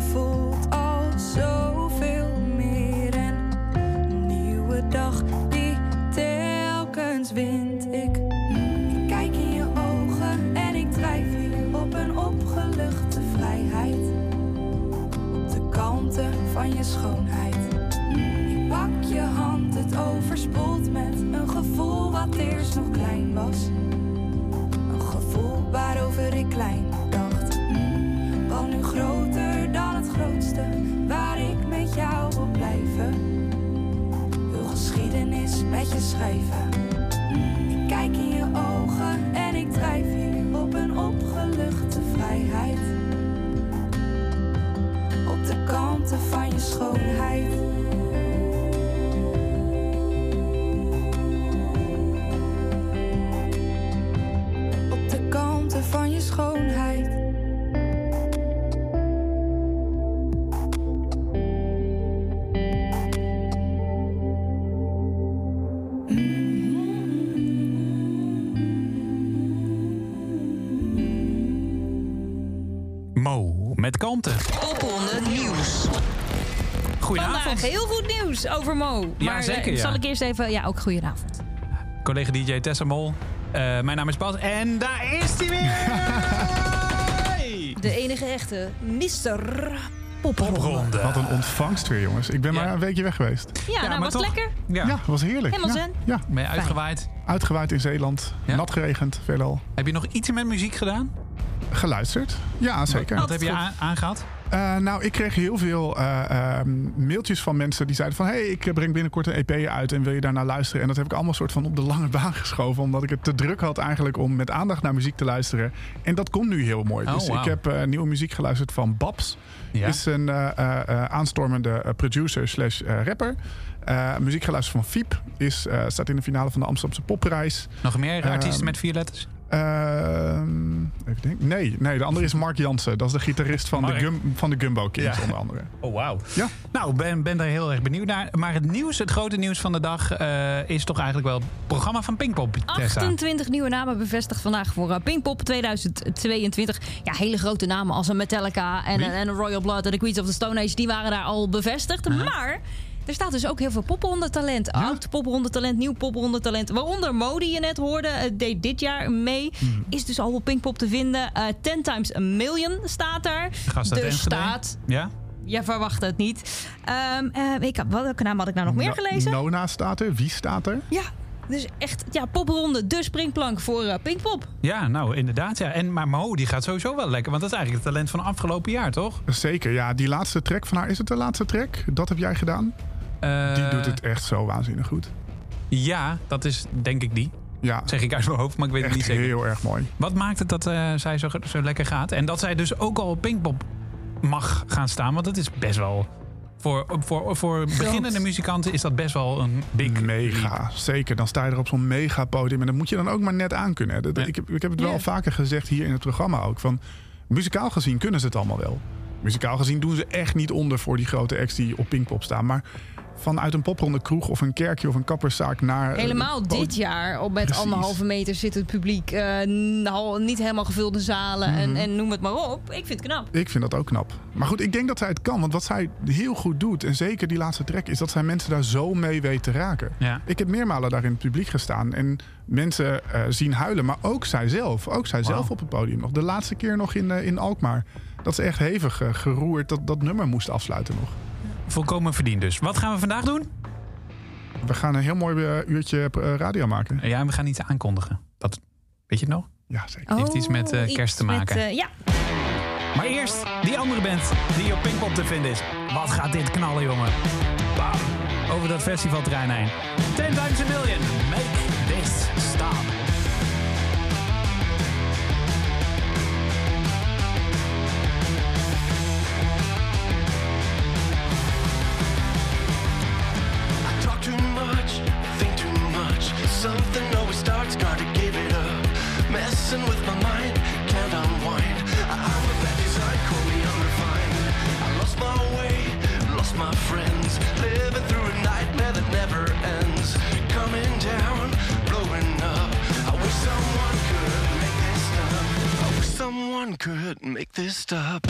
Samen met Met kanten. Popronde nieuws. Goedenavond. Vandaag heel goed nieuws over Mo. Ja, maar zeker, eh, ja. zal ik eerst even... Ja, ook goedenavond. Collega DJ Tessa Mol. Eh, mijn naam is Bas en daar is hij weer! De enige echte Mr. Popronde. Popronde. Wat een ontvangst weer, jongens. Ik ben Ja. maar een weekje weg geweest. Ja, nou, maar was het toch- lekker? Ja. Ja, was heerlijk. Helemaal ja. zen. Ja, Ben je uitgewaaid? uitgewaaid in Zeeland. Ja? Nat geregend, veelal. Heb je nog iets met muziek gedaan? Geluisterd. Ja, zeker. Wat heb je aangehad? Eh, nou, ik kreeg heel veel eh, eh, mailtjes van mensen die zeiden van... hey, ik breng binnenkort een EP uit en wil je daarnaar luisteren? En dat heb ik allemaal soort van op de lange baan geschoven... omdat ik het te druk had eigenlijk om met aandacht naar muziek te luisteren. En dat komt nu heel mooi. Oh, dus ik heb eh, nieuwe muziek geluisterd van Babs. Ja. Is een eh, eh, eh, aanstormende eh, producer slash eh, rapper. Eh, muziek geluisterd van Fiep. Is, eh, staat in de finale van de Amsterdamse Popprijs. Nog meer artiesten Ehm, met vier letters? Ehm, even denken. Nee, nee, de andere is Mark Jansen. Dat is de gitarist van, de. Gum, van de Gumbo Kings, Ja. onder andere. Oh, wauw. Ja. Nou, ben, ben daar heel erg benieuwd naar. Maar het nieuws, het grote nieuws van de dag... eh, is toch eigenlijk wel het programma van Pinkpop, Tessa. 28 nieuwe namen bevestigd vandaag voor eh, Pinkpop 2022. Ja, hele grote namen als een Metallica en, en een Royal Blood en de Queens of the Stone Age. Die waren daar al bevestigd. Maar er staat dus ook heel veel popronde-talent. Oud popronde-talent, nieuw popronde-talent. Waaronder Mo, die je net hoorde, eh, deed dit jaar mee. Mhm. Is dus al op Pinkpop te vinden. Eh 10 times a million staat daar. Gast uit dus staat... Ja? Je verwacht het niet. Ehm, eh, ik, welke naam had ik nou nog meer gelezen? Nona staat er. Wie staat er? Ja, dus echt ja, popronde, de springplank voor Pinkpop. Ja, nou inderdaad. Ja. En, maar Mo, die gaat sowieso wel lekker. Want dat is eigenlijk het talent van afgelopen jaar, toch? Zeker, ja. Die laatste track van haar, is het de laatste track? Dat heb jij gedaan? Eh, Die doet het echt zo waanzinnig goed. Ja, dat is denk ik die. Ja, Zeg ik uit mijn hoofd, maar ik weet het niet zeker. heel erg mooi. Wat maakt het dat eh, zij zo, zo lekker gaat? En dat zij dus ook al op Pinkpop mag gaan staan. Want dat is best wel... Voor, voor, voor beginnende muzikanten is dat best wel een big leap. Mega, zeker. Dan sta je er op zo'n mega podium. En dat moet je dan ook maar net aankunnen. hè. Dat- Ja. Ik, heb, ik heb het wel vaker gezegd hier in het programma ook. Van, muzikaal gezien kunnen ze het allemaal wel. Muzikaal gezien doen ze echt niet onder voor die grote acts die op Pinkpop staan. Maar vanuit een popronde kroeg of een kerkje of een kapperszaak naar... eh, Helemaal dit jaar, op met Precies. anderhalve meter zit het publiek. eh, nou, niet helemaal gevulde zalen en, Mhm. en noem het maar op. Ik vind het knap. Ik vind dat ook knap. Maar goed, ik denk dat zij het kan. Want wat zij heel goed doet, en zeker die laatste track, is dat zij mensen daar zo mee weet te raken. Ja. Ik heb meermalen daar in het publiek gestaan en mensen eh, zien huilen, maar ook zijzelf. Ook zijzelf Wauw. op het podium nog. De laatste keer nog in, in Alkmaar. Dat ze echt hevig geroerd dat, dat nummer moest afsluiten nog. Volkomen verdiend dus. Wat gaan we vandaag doen? We gaan een heel mooi eh, uurtje eh, radio maken. Ja, we gaan iets aankondigen. Dat, weet je het nog? Ja, zeker. Heeft iets met, eh, Oh, kerst te maken. Met, ja, Maar eerst die andere band die op Pinkpop te vinden is. Wat gaat dit knallen, jongen? Bam. Over dat festivalterrein heen. Ten times a million. Make this stop. Something always starts, gotta give it up. Messing with my mind, can't unwind. I'm a bad design, call me unrefined. I lost my way, lost my friends. Living through a nightmare that never ends. Coming down, blowing up. I wish someone could make this stop. I wish someone could make this stop.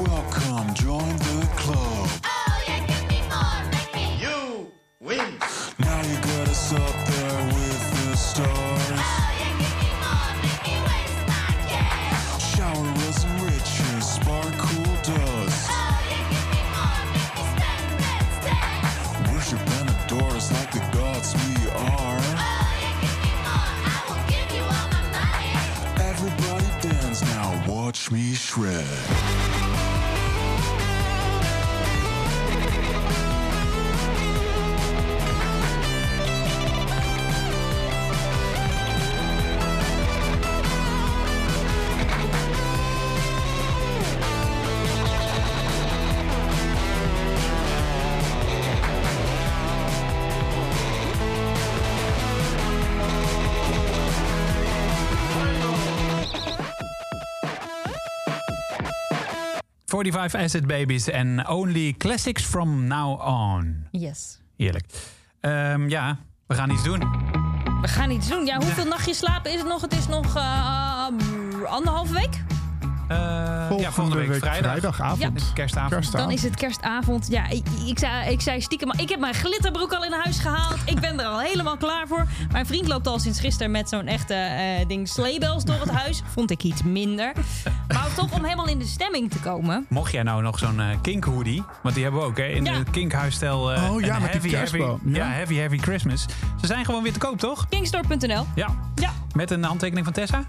Welcome. Join the club. 45 Acid Babies en Only Classics From Now On. Yes. Heerlijk. Ehm, ja, we gaan iets doen. We gaan iets doen. Ja, hoeveel nachtjes slapen is het nog? Het is nog uh, anderhalve week. Eh, ja, volgende week, vrijdag. vrijdagavond. Ja. Kerstavond. Kerstavond. Dan is het kerstavond. Ja, ik, ik, zei, ik zei stiekem, maar ik heb mijn glitterbroek al in huis gehaald. Ik ben er al helemaal klaar voor. Mijn vriend loopt al sinds gisteren met zo'n echte eh, ding sleebels door het huis. Vond ik iets minder. Maar toch om helemaal in de stemming te komen. Mocht jij nou nog zo'n eh, kink hoodie, want die hebben we ook hè, in Ja. de kinkhuisstijl. eh, Oh ja, met die heavy, heavy, ja. Ja. heavy heavy Christmas. Ze zijn gewoon weer te koop, toch? Kingstore.nl. Ja. Ja, Met een handtekening van Tessa?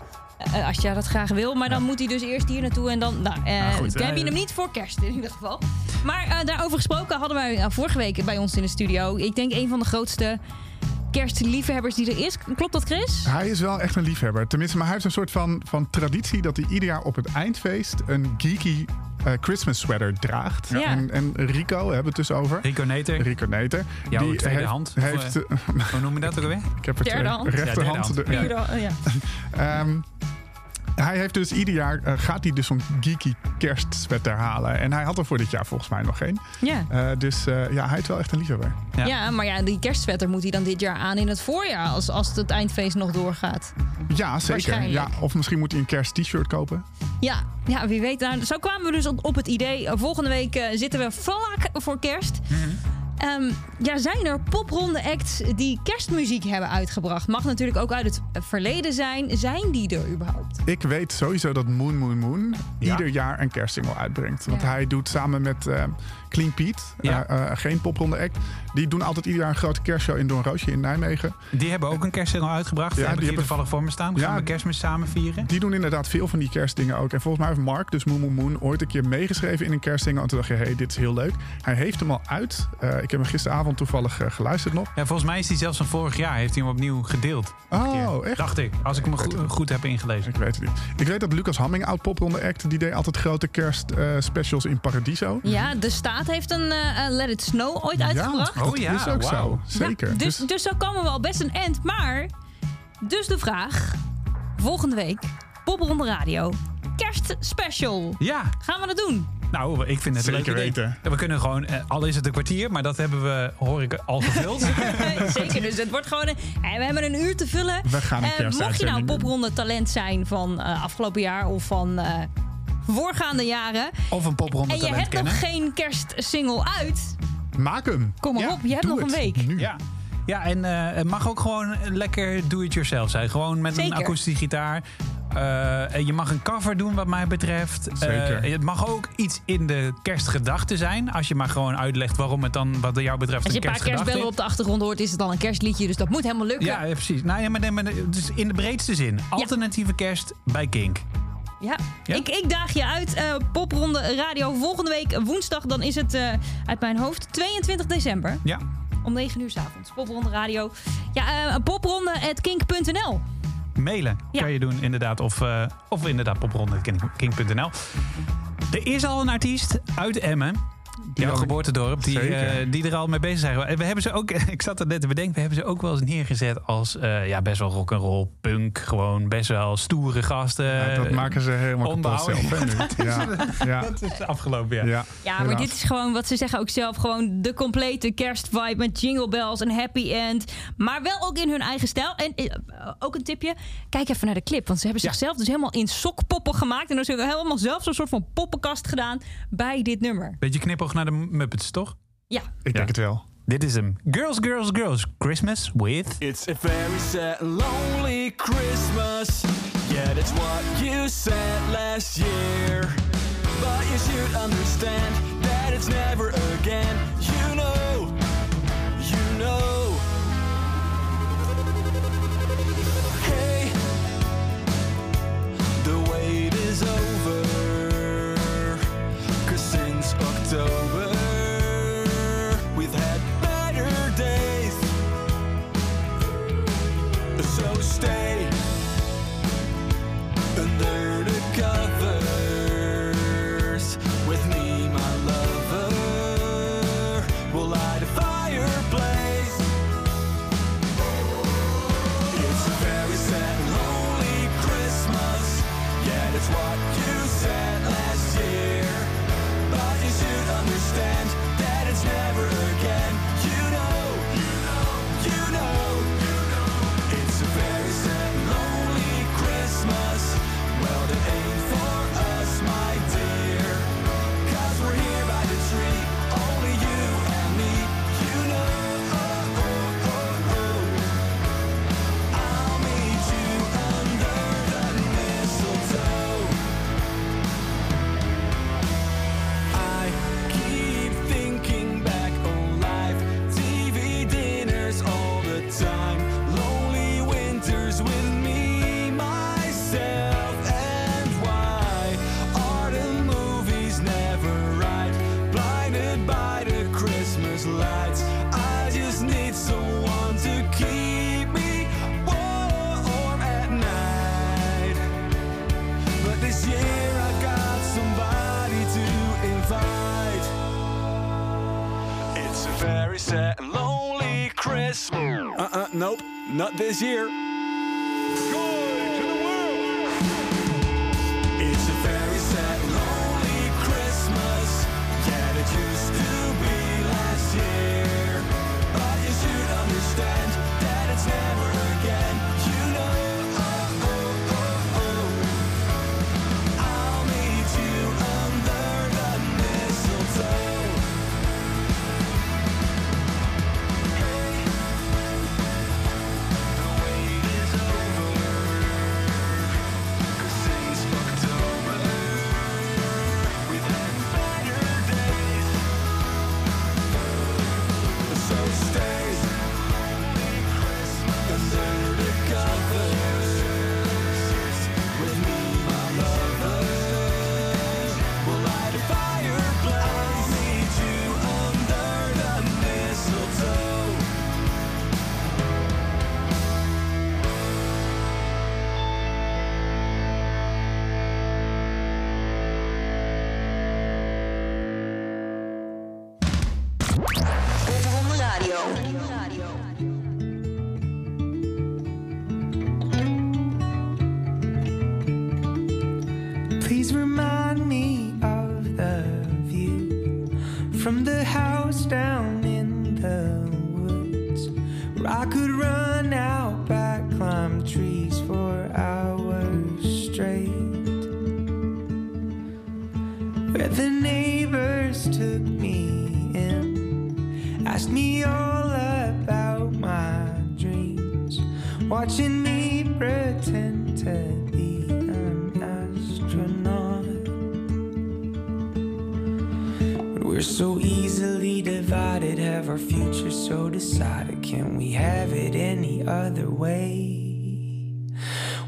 Eh, als jij dat graag wil. Maar dan moet hij dus eerst hier naartoe. En dan, nou, eh, Nou, goed, dan heb je eh, hem niet voor kerst in ieder geval. Maar eh, daarover gesproken hadden wij eh, vorige week bij ons in de studio. Ik denk een van de grootste kerstliefhebbers die er is. Klopt dat, Chris? Hij is wel echt een liefhebber. Tenminste, maar hij heeft een soort van, van traditie dat hij ieder jaar op het eindfeest een geeky eh, Christmas sweater draagt. Ja. En, en Rico, we hebben het dus over. Rico Neter. Rico Neter. Jouw tweede heeft, hand, Heeft, eh, Hoe noem je dat ook alweer? ik heb het Derde eh, hand. rechterhand. Ja, derde de- hand. ja. Ehm, hij heeft dus ieder jaar eh, gaat hij dus zo'n geeky kerstsweater halen. En hij had er voor dit jaar volgens mij nog geen. Ja. Eh, dus eh, ja, hij is wel echt een liefhebber. Ja. Ja. maar ja, die kerstsweater moet hij dan dit jaar aan in het voorjaar. Als, als het eindfeest nog doorgaat. Ja, zeker. Waarschijnlijk. Ja, of misschien moet hij een kerst-t-shirt kopen. Ja, ja wie weet. Nou, zo kwamen we dus op, op het idee. volgende week zitten we vlak voor kerst. Ehm, ja, zijn er popronde acts die kerstmuziek hebben uitgebracht? Mag natuurlijk ook uit het verleden zijn. Zijn die er überhaupt? Ik weet sowieso dat Moon Moon Moon Ja. ieder jaar een kerstsingle uitbrengt. Want Ja. hij doet samen met eh, Clean Pete, Ja. eh, eh, geen popronde act. Die doen altijd ieder jaar een grote kerstshow in Doornroosje in Nijmegen. Die hebben ook een kerstsingle uitgebracht. Ja, heb die ik hebben- toevallig voor me staan. Gaan Ja. we kerstmis samen vieren? Die doen inderdaad veel van die kerstdingen ook. En volgens mij heeft Mark, dus Moon Moon Moon, ooit een keer meegeschreven in een kerstsingle. En toen dacht je, hé, hey, dit is heel leuk. Hij heeft hem al uit. Eh, ik heb hem gisteravond toevallig geluisterd nog. Ja, volgens mij is die zelfs van vorig jaar. Heeft hij hem opnieuw gedeeld. Oh, echt? Dacht ik. Als ik hem goed, goed heb ingelezen. Ik weet het niet. Ik weet dat Lucas Hamming, oud popronde act, die deed altijd grote kerstspecials in Paradiso. Ja, de staat heeft een eh, eh, Let It Snow ooit uitgebracht. dat Oh ja, is ook wauw. zo. Zeker. Ja, dus, dus zo komen we al best een end. Maar, dus de vraag. Volgende week, Popronde Radio. Kerstspecial. Ja, Gaan we dat doen? nou, ik vind het een leuk Zeker idee. weten. We kunnen gewoon, eh, al is het een kwartier, maar dat hebben we, hoor ik, al gevuld. Zeker, dus het wordt gewoon... Een, eh, we hebben een uur te vullen. We gaan een Eh, mocht je nou popronde talent zijn van eh, afgelopen jaar of van eh, voorgaande jaren... of een popronde en je hebt kennen. nog geen kerstsingle uit... Maak hem. Kom maar Ja, op, je hebt nog een week. Nu. Ja. Ja, en eh, het mag ook gewoon lekker do-it-yourself zijn. Gewoon met Zeker. een akoestische gitaar. Eh, en je mag een cover doen wat mij betreft. Eh, Zeker. het mag ook iets in de kerstgedachte zijn. Als je maar gewoon uitlegt waarom het dan wat jou betreft Als je een een paar kerstbellen op de achtergrond hoort, is het al een kerstliedje. Dus dat moet helemaal lukken. Ja, ja, precies. Nou, ja, maar dus in de breedste zin. Alternatieve kerst bij Kink. Ja, Ja? Ik, ik daag je uit. eh, popronde Radio volgende week woensdag. Dan is het eh, uit mijn hoofd 22 december. Ja. Om 9 uur s avonds. Popronde Radio. Ja, eh popronde.kink.nl. Mailen Ja. kan je doen, inderdaad. Of, of inderdaad popronde.kink.nl. Er is al een artiest uit Emmen. Jouw ik- geboortedorp, die, eh, die er al mee bezig zijn. We hebben ze ook, ik zat er net te bedenken, we hebben ze ook wel eens neergezet als eh, ja, best wel rock'n'roll, punk. Gewoon best wel stoere gasten. Ja, dat maken ze helemaal kapot zelf. Ja, ja, Dat is afgelopen, ja. ja. Ja, maar helaas. dit is gewoon wat ze zeggen ook zelf. Gewoon de complete kerstvibe met jingle bells en happy end. Maar wel ook in hun eigen stijl. En eh, ook een tipje. Kijk even naar de clip. Want ze hebben Ja. zichzelf dus helemaal in sokpoppen gemaakt. En dan hebben ze helemaal zelf zo'n soort van poppenkast gedaan bij dit nummer. Beetje knipoog naar de Muppets, toch? Ja, Ik denk het wel. Dit is hem. Girls, Girls, Girls. Christmas with... It's a very sad and lonely Christmas. Yeah, that's what you said last year. But you should understand that it's never again. You know, you know. Not this year.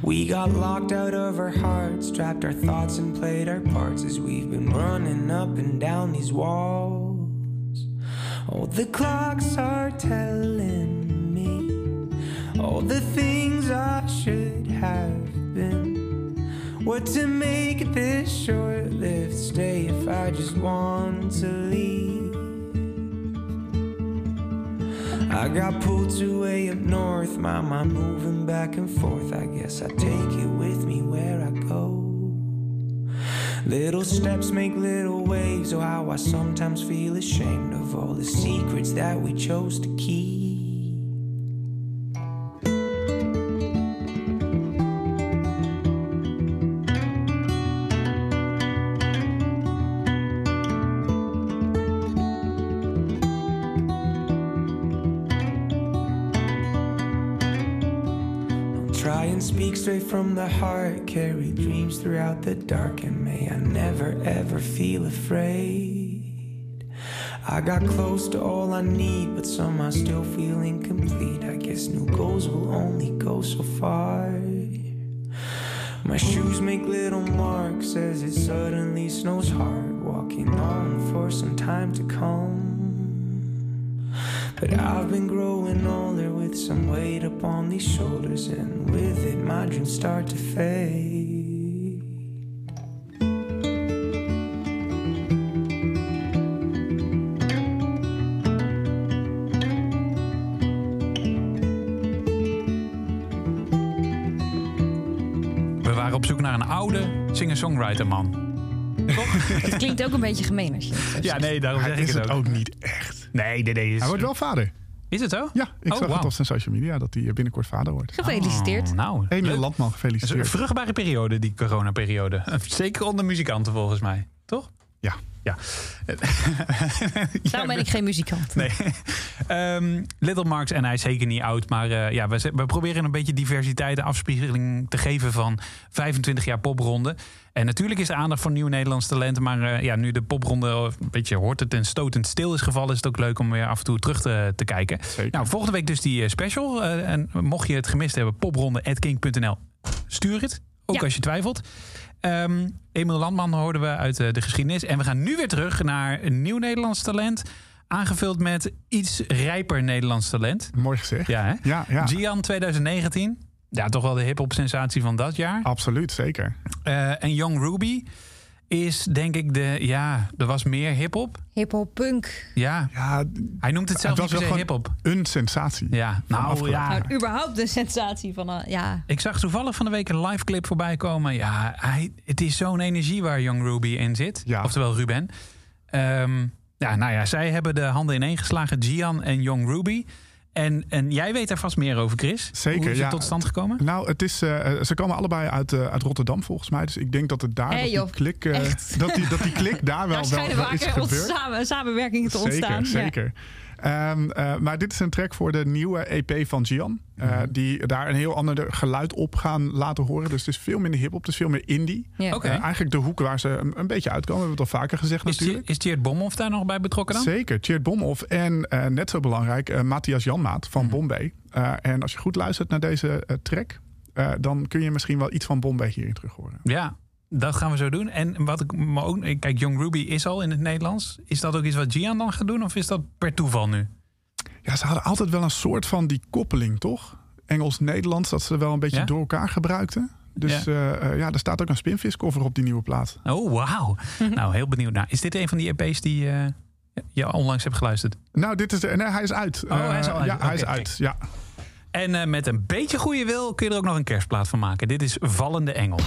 We got locked out of our hearts, trapped our thoughts and played our parts as we've been running up and down these walls. Oh, the clocks are telling me all the things I should have been. What to make this short lived stay if I just want to leave? I got pulled to way up north, my mind moving back and forth. I guess I take it with me where I go. Little steps make little waves, oh, how I sometimes feel ashamed of all the secrets that we chose to keep. From the heart, carry dreams throughout the dark, and may I never ever feel afraid. I got close to all I need, but some somehow still feel incomplete. I guess new goals will only go so far. My shoes make little marks as it suddenly snows hard. Walking on for some time to come. But I've been growing older with some weight upon these shoulders, and with it, my dreams start to fade. We waren op zoek naar een oude singer-songwriter man. Het klinkt ook een beetje gemeen als je het zo Ja, nee, daarom zeg ik is het het ook. ook niet echt. Nee, nee, nee. Is, Hij wordt wel vader. is het zo? Ja, ik Oh, zag het op zijn social media dat hij binnenkort vader wordt. Gefeliciteerd. Oh, nou, Emiel leuk. Landman, is een gefeliciteerd. vruchtbare periode, die coronaperiode. Zeker onder muzikanten volgens mij. Toch? Ja. Ja. Daarom ben ik geen muzikant. Nee. Ehm, Little Marks en hij is zeker niet oud. Maar eh, ja, we, we proberen een beetje diversiteit en afspiegeling te geven van 25 jaar popronde. En natuurlijk is er aandacht voor nieuw Nederlands talenten. Maar eh, ja, nu de popronde een beetje hoort het en stotend stil is gevallen... is het ook leuk om weer af en toe terug te, te kijken. Zeker. Nou, volgende week dus die eh, special. En mocht je het gemist hebben, popronde.king.nl. Stuur het, ook Ja. als je twijfelt. Ehm Emiel Landman hoorden we uit eh, de geschiedenis. En we gaan nu weer terug naar een nieuw Nederlands talent. Aangevuld met iets rijper Nederlands talent. Mooi gezegd. Ja, hè? Ja, ja. Gian 2019. Ja, toch wel de hip-hop sensatie van dat jaar. Absoluut, zeker. Eh, en Young Ruby is denk ik de. Ja, er was meer hip-hop. Hip-hop, punk. Ja, Ja, hij noemt het zelf was wel gewoon hip-hop. een sensatie. Ja, nou ja. Nou, überhaupt de sensatie van... eh, ja, Ik zag toevallig van de week een live clip voorbij komen. Ja, hij, het is zo'n energie waar Young Ruby in zit. Ja. Oftewel Ruben. Ehm, ja, nou ja, zij hebben de handen ineen geslagen. Gian en Young Ruby. En, en jij weet er vast meer over, Chris. Zeker, Hoe is ja. het tot stand gekomen? Nou, het is, eh, ze komen allebei uit, eh, uit Rotterdam volgens mij. Dus ik denk dat het daar dat die klik, eh, dat die, dat die klik daar wel, daar wel, wel is gebeurd. samen, samenwerkingen te ontstaan. Zeker, Ja. Ehm, eh, maar dit is een track voor de nieuwe EP van Gian. eh, Mhm. Die daar een heel ander geluid op gaan laten horen. Dus het is veel minder hip-hop, het is veel meer indie. Eh, eigenlijk de hoek waar ze een, een beetje uitkomen. We hebben het al vaker gezegd Is, natuurlijk. is Tjeerd Bomhoff daar nog bij betrokken dan? Zeker, Tjeerd Bomhoff en eh, net zo belangrijk eh, Matthias Janmaat van Mhm. Bombay. Eh, en als je goed luistert naar deze track... eh, dan kun je misschien wel iets van Bombay hierin terug horen. Ja, dat gaan we zo doen. En wat ik me ook. Kijk, Young Ruby is al in het Nederlands. Is dat ook iets wat Gian dan gaat doen? Of is dat per toeval nu? Ja, ze hadden altijd wel een soort van die koppeling, toch? Engels-Nederlands, dat ze wel een beetje Ja? door elkaar gebruikten. Dus Ja. ja. ja, er staat ook een spinvis cover op die nieuwe plaat. Oh, wauw. nou, heel benieuwd. Nou, is dit een van die EP's die eh, je onlangs hebt geluisterd? Nou, dit is de, nee, hij is uit. Oh, hij is al Eh, uit. Ja, hij is uit. Ja. En eh, met een beetje goede wil kun je er ook nog een kerstplaat van maken. Dit is Vallende Engel.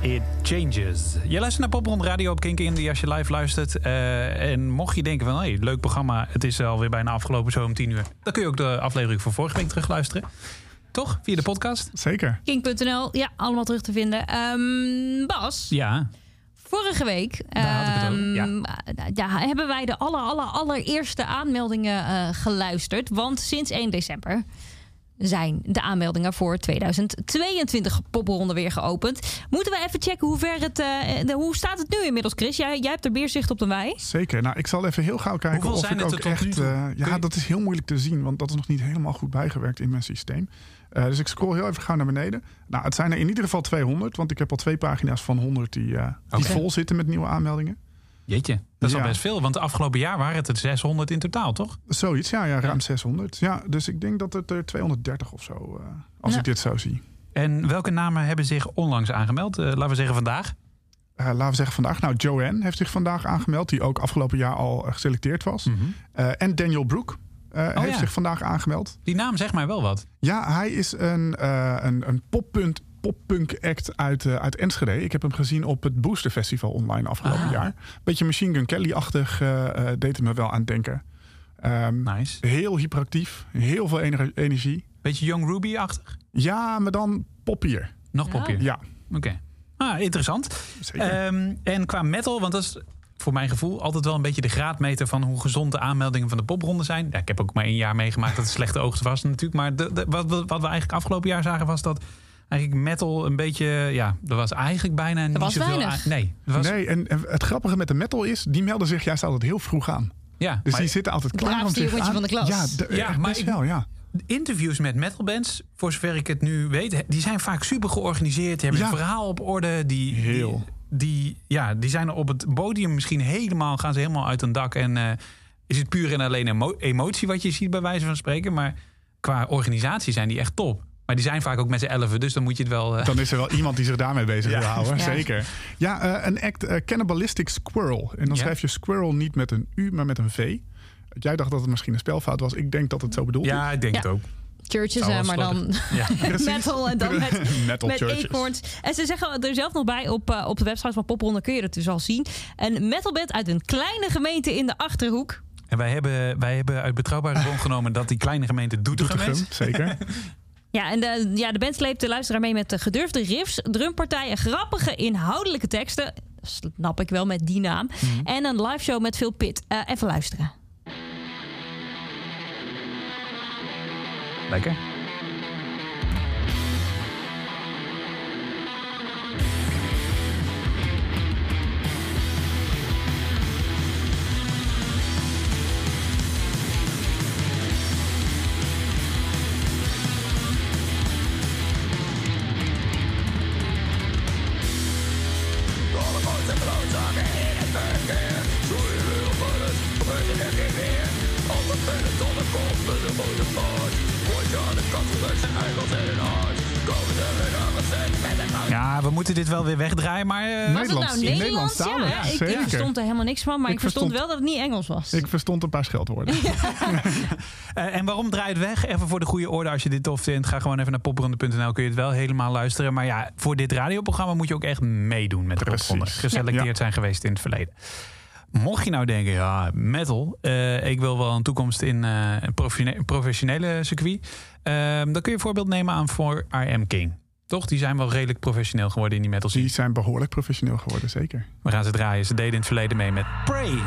It Changes. Je luistert naar Poprond Radio op Kink Indie als je live luistert. Eh, en mocht je denken van, hey, leuk programma, het is alweer bijna afgelopen, zo om tien uur. Dan kun je ook de aflevering van vorige week terugluisteren. Toch? Via de podcast? Zeker. King.nl, ja, allemaal terug te vinden. Ehm, Bas, Ja. vorige week Daar had ik het over, ja. ehm, ja, hebben wij de aller, aller, allereerste aanmeldingen eh, geluisterd. Want sinds 1 december zijn de aanmeldingen voor 2022 popronde weer geopend. Moeten we even checken hoe ver het... eh, de, hoe staat het nu inmiddels, Chris? Jij, jij hebt er meer zicht op dan wij. Zeker. Nou, ik zal even heel gauw kijken Hoeveel of zijn ik het ook er tot nu echt... eh, ja, je- dat is heel moeilijk te zien, want dat is nog niet helemaal goed bijgewerkt in mijn systeem. Eh, dus ik scroll heel even gauw naar beneden. Nou, het zijn er in ieder geval 200, want ik heb al twee pagina's van 100 die, eh, vol zitten met nieuwe aanmeldingen. Jeetje, dat is Ja. al best veel. Want de afgelopen jaar waren het er 600 in totaal, toch? Zoiets, ja, ja ruim 600. Ja, dus ik denk dat het er 230 of zo, eh, als Ja. ik dit zo zie. En welke namen hebben zich onlangs aangemeld? Eh, laten we zeggen vandaag. Eh, laten we zeggen vandaag. Nou, Joanne heeft zich vandaag aangemeld, die ook afgelopen jaar al geselecteerd was. Eh, en Daniel Brook eh, heeft Mhm. Oh ja. zich vandaag aangemeld. Die naam zegt mij wel wat. Ja, hij is een, eh een, een poppunt poppunk act uit, eh, uit Enschede. Ik heb hem gezien op het Booster Festival online afgelopen Ah. jaar. Beetje Machine Gun Kelly-achtig eh, eh, deed het me wel aan denken. Ehm, Nice. Heel hyperactief, heel veel ener- energie. Beetje Young Ruby-achtig? Ja, maar dan poppier. Nog popje? Ja, Oké. Ah, interessant. zeker. Ehm, en qua metal, want dat is voor mijn gevoel altijd wel een beetje de graadmeter van hoe gezond de aanmeldingen van de popronde zijn. Ja, ik heb ook maar één jaar meegemaakt dat het slechte oogst was natuurlijk. Maar de, wat wat we eigenlijk afgelopen jaar zagen was dat eigenlijk metal een beetje, ja, er was eigenlijk bijna niet was zoveel weinig. aan- Nee, er was, Nee, en en het grappige met de metal is, die melden zich juist altijd heel vroeg aan. ja, Dus maar die zitten altijd klaar om zich aan... van de klas. Ja, de, Ja, maar best ik- wel, ja. interviews met metalbands, voor zover ik het nu weet, die zijn vaak super georganiseerd. Die hebben Ja. een verhaal op orde. Die, Heel. Die, die, ja, die zijn op het podium misschien helemaal, gaan ze helemaal uit een dak. En eh, is het puur en alleen emo- emotie wat je ziet bij wijze van spreken. Maar qua organisatie zijn die echt top. Maar die zijn vaak ook met z'n elfen, dus dan moet je het wel... eh, Dan is er wel iemand die zich daarmee bezig Ja. wil houden, Ja. zeker. Ja, eh, een act eh, Cannibalistic Squirrel. En dan Ja. schrijf je squirrel niet met een U, maar met een V. Jij dacht dat het misschien een spelfout was. Ik denk dat het zo bedoeld ja, ik denk Ja. het ook. Churches, hè, maar dan Ja. is. Precies. metal en dan met, Metal met churches. eekhoorns. En ze zeggen er zelf nog bij, op, op de website van Popronde kun je het dus al zien. Een metalband uit een kleine gemeente in de Achterhoek. En wij hebben, wij hebben uit betrouwbare bron genomen dat die kleine gemeente Doetinchem is. Doetinchem, zeker. Ja, en de, ja, de band sleept de luisteraar mee met de gedurfde riffs, drumpartijen, grappige inhoudelijke teksten. Snap ik wel met die naam. Mhm. En een live show met veel pit. Eh, even luisteren. Lekker. Dit wel weer wegdraaien, maar... eh, Was het nou Nederlands- Nederlands? Ja, ik, verstond er helemaal niks van, maar ik, Ik verstond, verstond- wel dat het niet Engels was. Ik verstond een paar scheldwoorden. Eh, en waarom draai het weg? Even voor de goede orde, als je dit tof vindt, ga gewoon even naar popronde.nl. Kun je het wel helemaal luisteren. Maar ja, voor dit radioprogramma moet je ook echt meedoen met de popronde. Geselecteerd Ja. zijn geweest in het verleden. Mocht je nou denken, ja, metal, eh, ik wil wel een toekomst in eh, een professione- professionele circuit. ehm, dan kun je een voorbeeld nemen aan voor Am King. Toch? Die zijn wel redelijk professioneel geworden in die metal scene. Die zijn behoorlijk professioneel geworden, zeker. We gaan ze draaien. Ze deden in het verleden mee met Prey.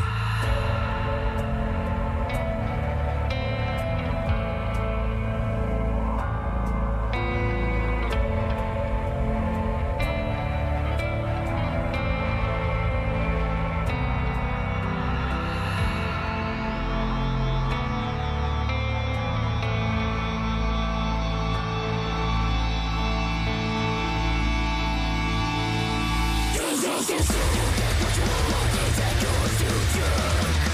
Death is all around you. Death is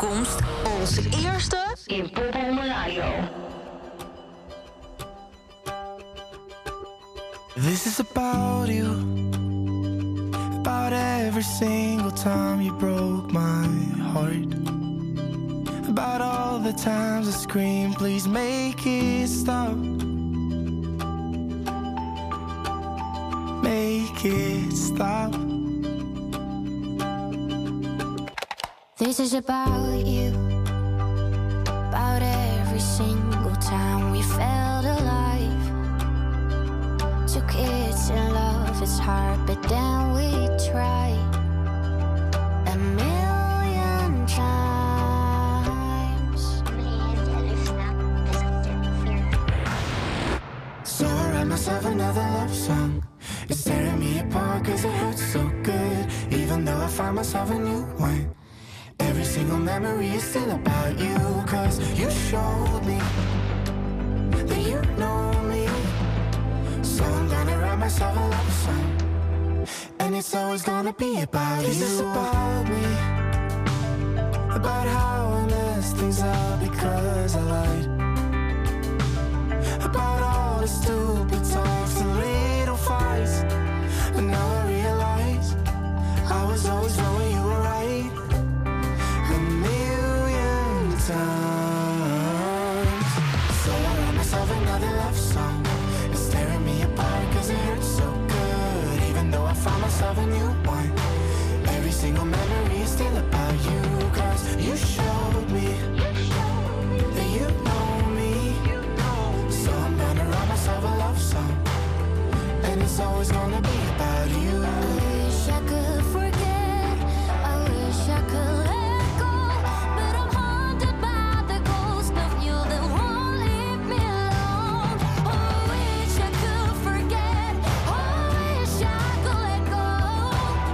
toekomst. Onze eerste in Popronde Radio. This is about you. About every single time you broke my heart. About all the times I screamed, please make it stop. This is about you. About every single time we felt alive. Two kids in love, it's hard, but then we try. A million times. So I write myself another love song. It's tearing me apart cause it hurts so good. Even though I find myself a new one. Memory is still about you. Cause you showed me that you know me. So I'm gonna write myself a love song. And it's always gonna be about you. This is about me. About how I messed things up because I lied about all the stupid it's always gonna be about you. I wish I could forget. I wish I could let go. But I'm haunted by the ghost of you that won't leave me alone. Oh, I wish I could forget. Oh, I wish I could let go.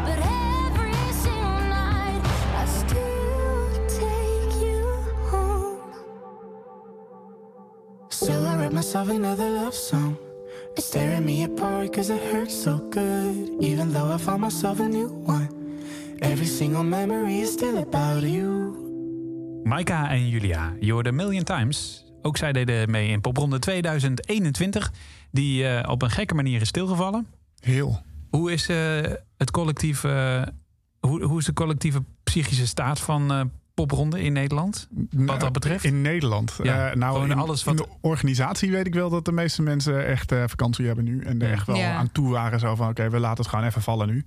But every single night, I still take you home. So I write myself another love song. It's tearing me apart cause it hurts so good. Even though I found myself a new one. Every single memory is still about you. Maika en Julia, je hoorde Million Times. Ook zij deden mee in popronde 2021. Die eh, op een gekke manier is stilgevallen. Heel. Hoe is, eh, het collectief, eh, hoe, hoe is de collectieve psychische staat van eh, popronde in Nederland? Wat dat betreft? In Nederland. Ja, Eh, nou, gewoon in, alles in wat- de organisatie weet ik wel dat de meeste mensen echt eh, vakantie hebben nu. En er Ja. echt wel Ja. aan toe waren. Zo van, oké, we laten het gewoon even vallen nu.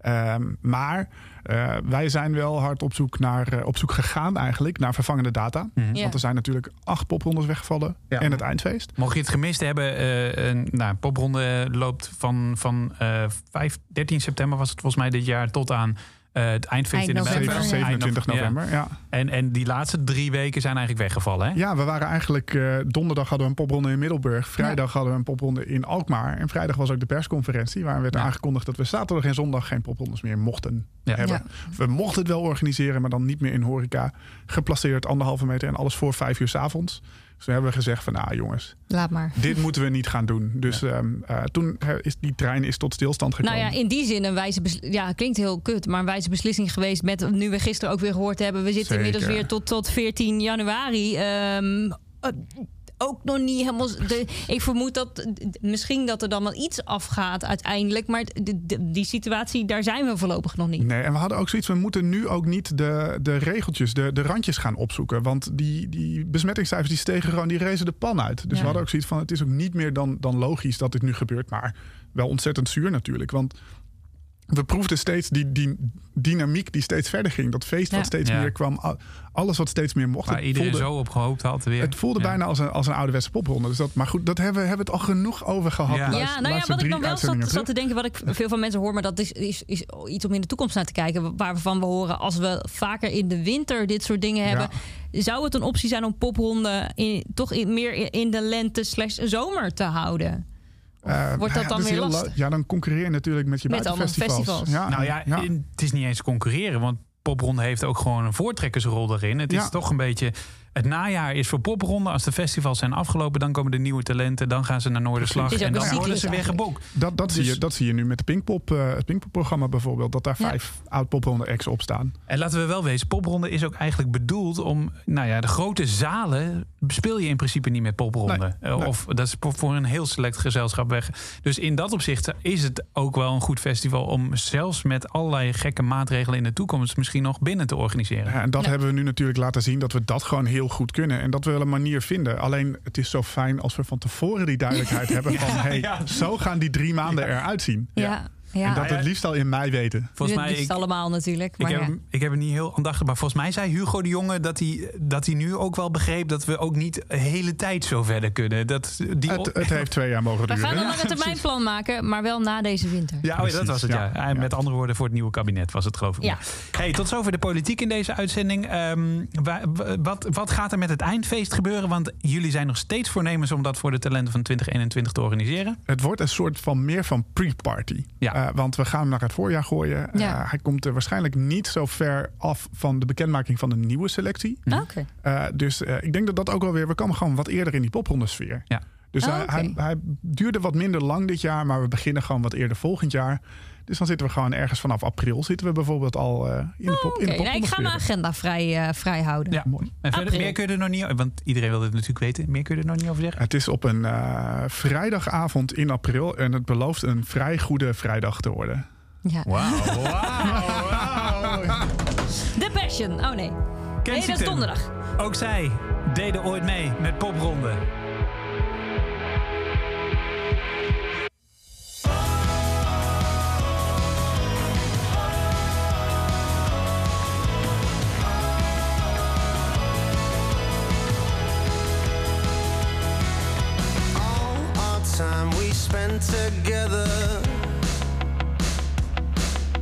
Ehm, maar eh, wij zijn wel hard op zoek, naar, eh, op zoek gegaan eigenlijk naar vervangende data. Mhm. Ja. Want er zijn natuurlijk acht poprondes weggevallen. Ja. En het eindfeest. Mocht je het gemist hebben, eh, een, nou, popronde loopt van, van eh 5, 13 september was het volgens mij dit jaar tot aan eh, het eindfeest Eind in de november. Eind 27 nov- ja. november. Ja. En, en die laatste drie weken zijn eigenlijk weggevallen. Hè? Ja, we waren eigenlijk... eh, donderdag hadden we een popronde in Middelburg. Vrijdag hadden we een popronde in Alkmaar. En vrijdag was ook de persconferentie... waarin werd Ja. aangekondigd dat we zaterdag en zondag... geen poprondes meer mochten Ja. hebben. We mochten het wel organiseren, maar dan niet meer in horeca. Geplaceerd anderhalve meter en alles voor vijf uur s avonds. Dus we hebben gezegd van, nou jongens, Laat maar. dit moeten we niet gaan doen. Dus ehm, eh, toen eh, is die trein is tot stilstand gekomen. Nou ja, in die zin een wijze beslissing. Ja, klinkt heel kut, maar een wijze beslissing geweest. Met nu we gisteren ook weer gehoord hebben. We zitten Zeker. inmiddels weer tot, tot 14 januari. Ehm, eh, ook nog niet helemaal. De, ik vermoed dat misschien dat er dan wel iets afgaat uiteindelijk. Maar de- de- die situatie, daar zijn we voorlopig nog niet. Nee, en we hadden ook zoiets, we moeten nu ook niet de, de regeltjes, de, de randjes gaan opzoeken. Want die, die besmettingscijfers die stegen gewoon, die rezen de pan uit. Dus Ja. we hadden ook zoiets van, het is ook niet meer dan, dan logisch dat dit nu gebeurt. Maar wel ontzettend zuur natuurlijk. Want we proefden steeds die, die dynamiek die steeds verder ging. Dat feest Ja. wat steeds Ja. meer kwam. al- Alles wat steeds meer mocht. Waar Het iedereen voelde- zo op gehoopt had weer. Het voelde Ja. bijna als een, als een ouderwetse popronde. Dus dat, maar goed, dat hebben, we hebben we het al genoeg over gehad. Ja. Luister- nou ja, wat ik dan wel zat, zat te denken, wat ik veel van mensen hoor, maar dat is, is, is iets om in de toekomst naar te kijken. Waarvan we horen, als we vaker in de winter dit soort dingen hebben, zou het een optie zijn om pophonden in, toch in, meer in- in de lente slash zomer te houden? Eh, wordt ja, dat dan weer heel lastig? la- Ja, dan concurreer je natuurlijk met je Met allemaal buitenfestivals. festivals. nou ja, in- het is niet eens concurreren, want popronde heeft ook gewoon een voortrekkersrol daarin. Het is toch een beetje Het najaar is voor popronde. Als de festivals zijn afgelopen, dan komen de nieuwe talenten. Dan gaan ze naar Noorderslag. En dan worden ze weer geboekt. Dat, dat, zie Dus- je, dat zie je nu met de Pinkpop, eh, het Pinkpop-programma bijvoorbeeld. Dat daar Ja. vijf oud-popronde acts op staan. En laten we wel wezen, popronde is ook eigenlijk bedoeld om... Nou ja, de grote zalen speel je in principe niet met popronde. Nee, Eh, nee. Of dat is voor- voor een heel select gezelschap weg. Dus in dat opzicht is het ook wel een goed festival... om zelfs met allerlei gekke maatregelen in de toekomst... misschien nog binnen te organiseren. Ja, en dat Ja. hebben we nu natuurlijk laten zien dat we dat gewoon heel goed kunnen. En dat we wel een manier vinden. Alleen het is zo fijn als we van tevoren die duidelijkheid hebben van hey, zo gaan die drie maanden eruit zien. Ja, ja. En dat het liefst al in mei weten. Volgens het mij, liefst ik, allemaal natuurlijk. ik, Maar heb, ja. hem- ik heb het niet heel aandachtig... maar volgens mij zei Hugo de Jonge dat hij, dat hij nu ook wel begreep... dat we ook niet de hele tijd zo verder kunnen. Dat, die, Het, het heeft twee jaar mogen We duren. gaan een lange termijnplan maken, maar wel na deze winter. Ja, oh ja, dat was het, ja. Met andere woorden, voor het nieuwe kabinet was het, geloof ik. Ja. Hey, tot zover de politiek in deze uitzending. Ehm, wa- wa- wat, wat gaat er met het eindfeest gebeuren? Want jullie zijn nog steeds voornemens om dat voor de talenten van 2021 te organiseren. Het wordt een soort van meer van pre-party. Ja. Eh, want we gaan hem naar het voorjaar gooien. Ja. Eh, hij komt er waarschijnlijk niet zo ver af van de bekendmaking van de nieuwe selectie. Oké. Eh, dus eh, ik denk dat dat ook wel weer... We komen gewoon wat eerder in die popronde sfeer. Ja. Dus Oh, hij, oké. hij, hij duurde wat minder lang dit jaar, maar we beginnen gewoon wat eerder volgend jaar. Dus dan zitten we gewoon ergens vanaf april zitten we bijvoorbeeld al eh, in de pop. Oké, in de nee, ik ga mijn agenda vrij, eh, vrij houden. Ja. Mooi. En verder, meer kun je er nog niet... Want iedereen wil dit natuurlijk weten. Meer kun je er nog niet over zeggen? Het is op een eh, vrijdagavond in april en het belooft een vrij goede vrijdag te worden. Ja. Wauw, The Passion. Oh nee. Nee, dat is Kensington. donderdag. Ook zij deden ooit mee met popronde. Spent together.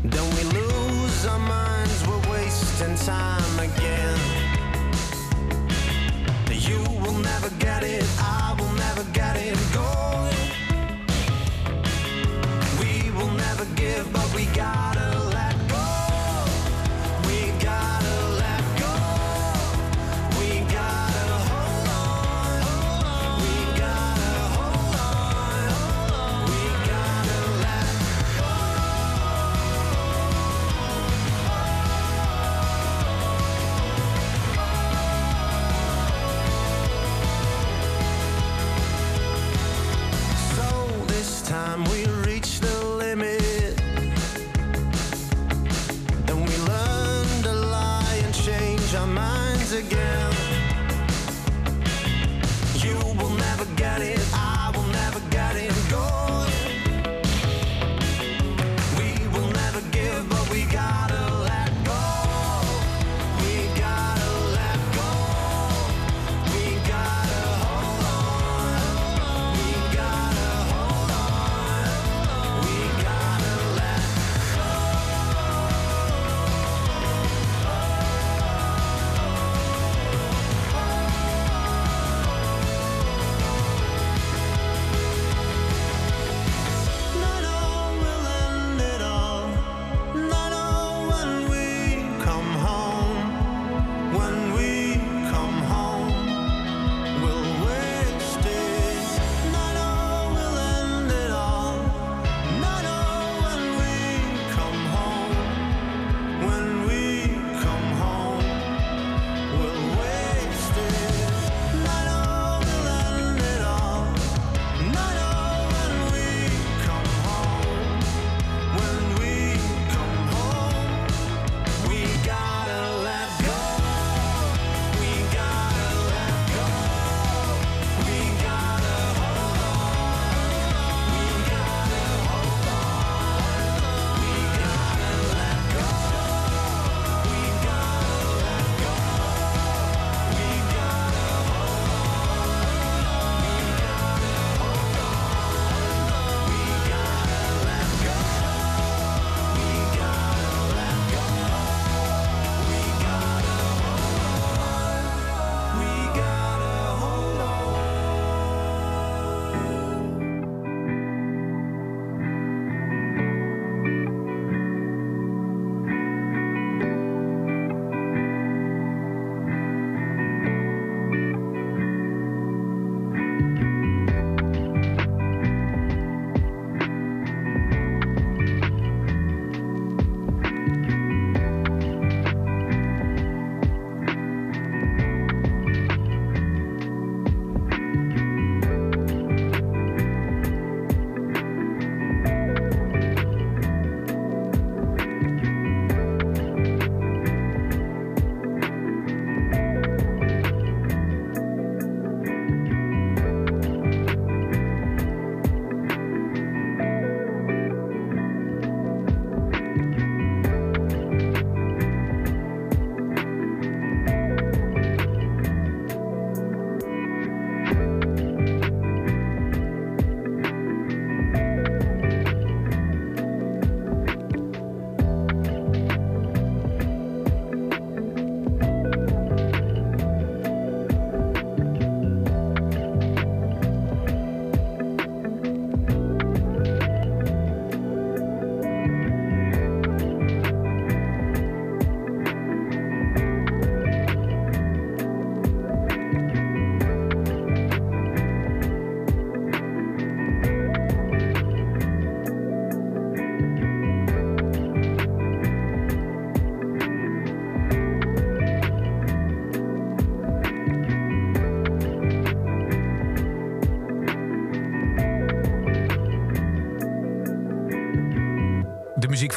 Don't we lose our minds? We're wasting time again. You will never get it, I will never get it. Go. We will never give, but we gotta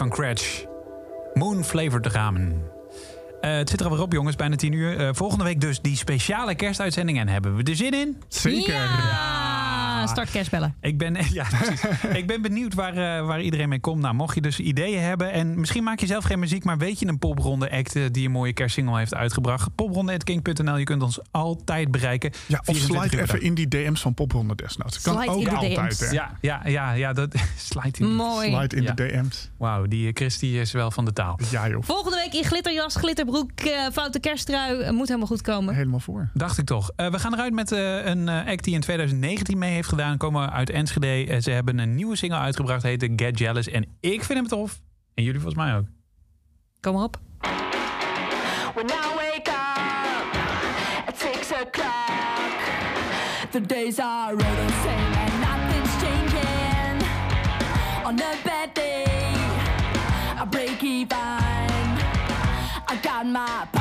van Cratch. Moon Flavored Ramen. Eh, het zit er alweer op, jongens, bijna tien uur. Eh, volgende week dus die speciale kerstuitzending. En hebben we er zin in? Zeker. Ja, start kerstbellen. Ik ben, ja, precies. ik ben benieuwd waar, eh, waar iedereen mee komt. Nou, mocht je dus ideeën hebben... en misschien maak je zelf geen muziek... maar weet je een popronde act eh, die een mooie kerstsingle heeft uitgebracht... popronde.king.nl, je kunt ons altijd bereiken. Ja, of 24 slide even in die DM's van Popronde desnoods. Kan Slide ook in de altijd, hè? Ja, ja, ja, ja dat slide in. Mooi. Slide in Ja. de DM's. Wauw, die eh, Chris die is wel van de taal. Ja, joh. Volgende week in glitterjas, glitterbroek, eh, foute kersttrui. Moet helemaal goed komen. Helemaal voor. Dacht ik toch. Eh, we gaan eruit met eh, een eh, act die in 2019 mee heeft gedaan. Komen uit Enschede. Eh, ze hebben een nieuwe single uitgebracht. Heet Get Jealous. En ik vind hem tof. En jullie volgens mij ook. Kom op. When I wake up at six o'clock, the days are all the same and nothing's changing. On a bad day, I break even. I got my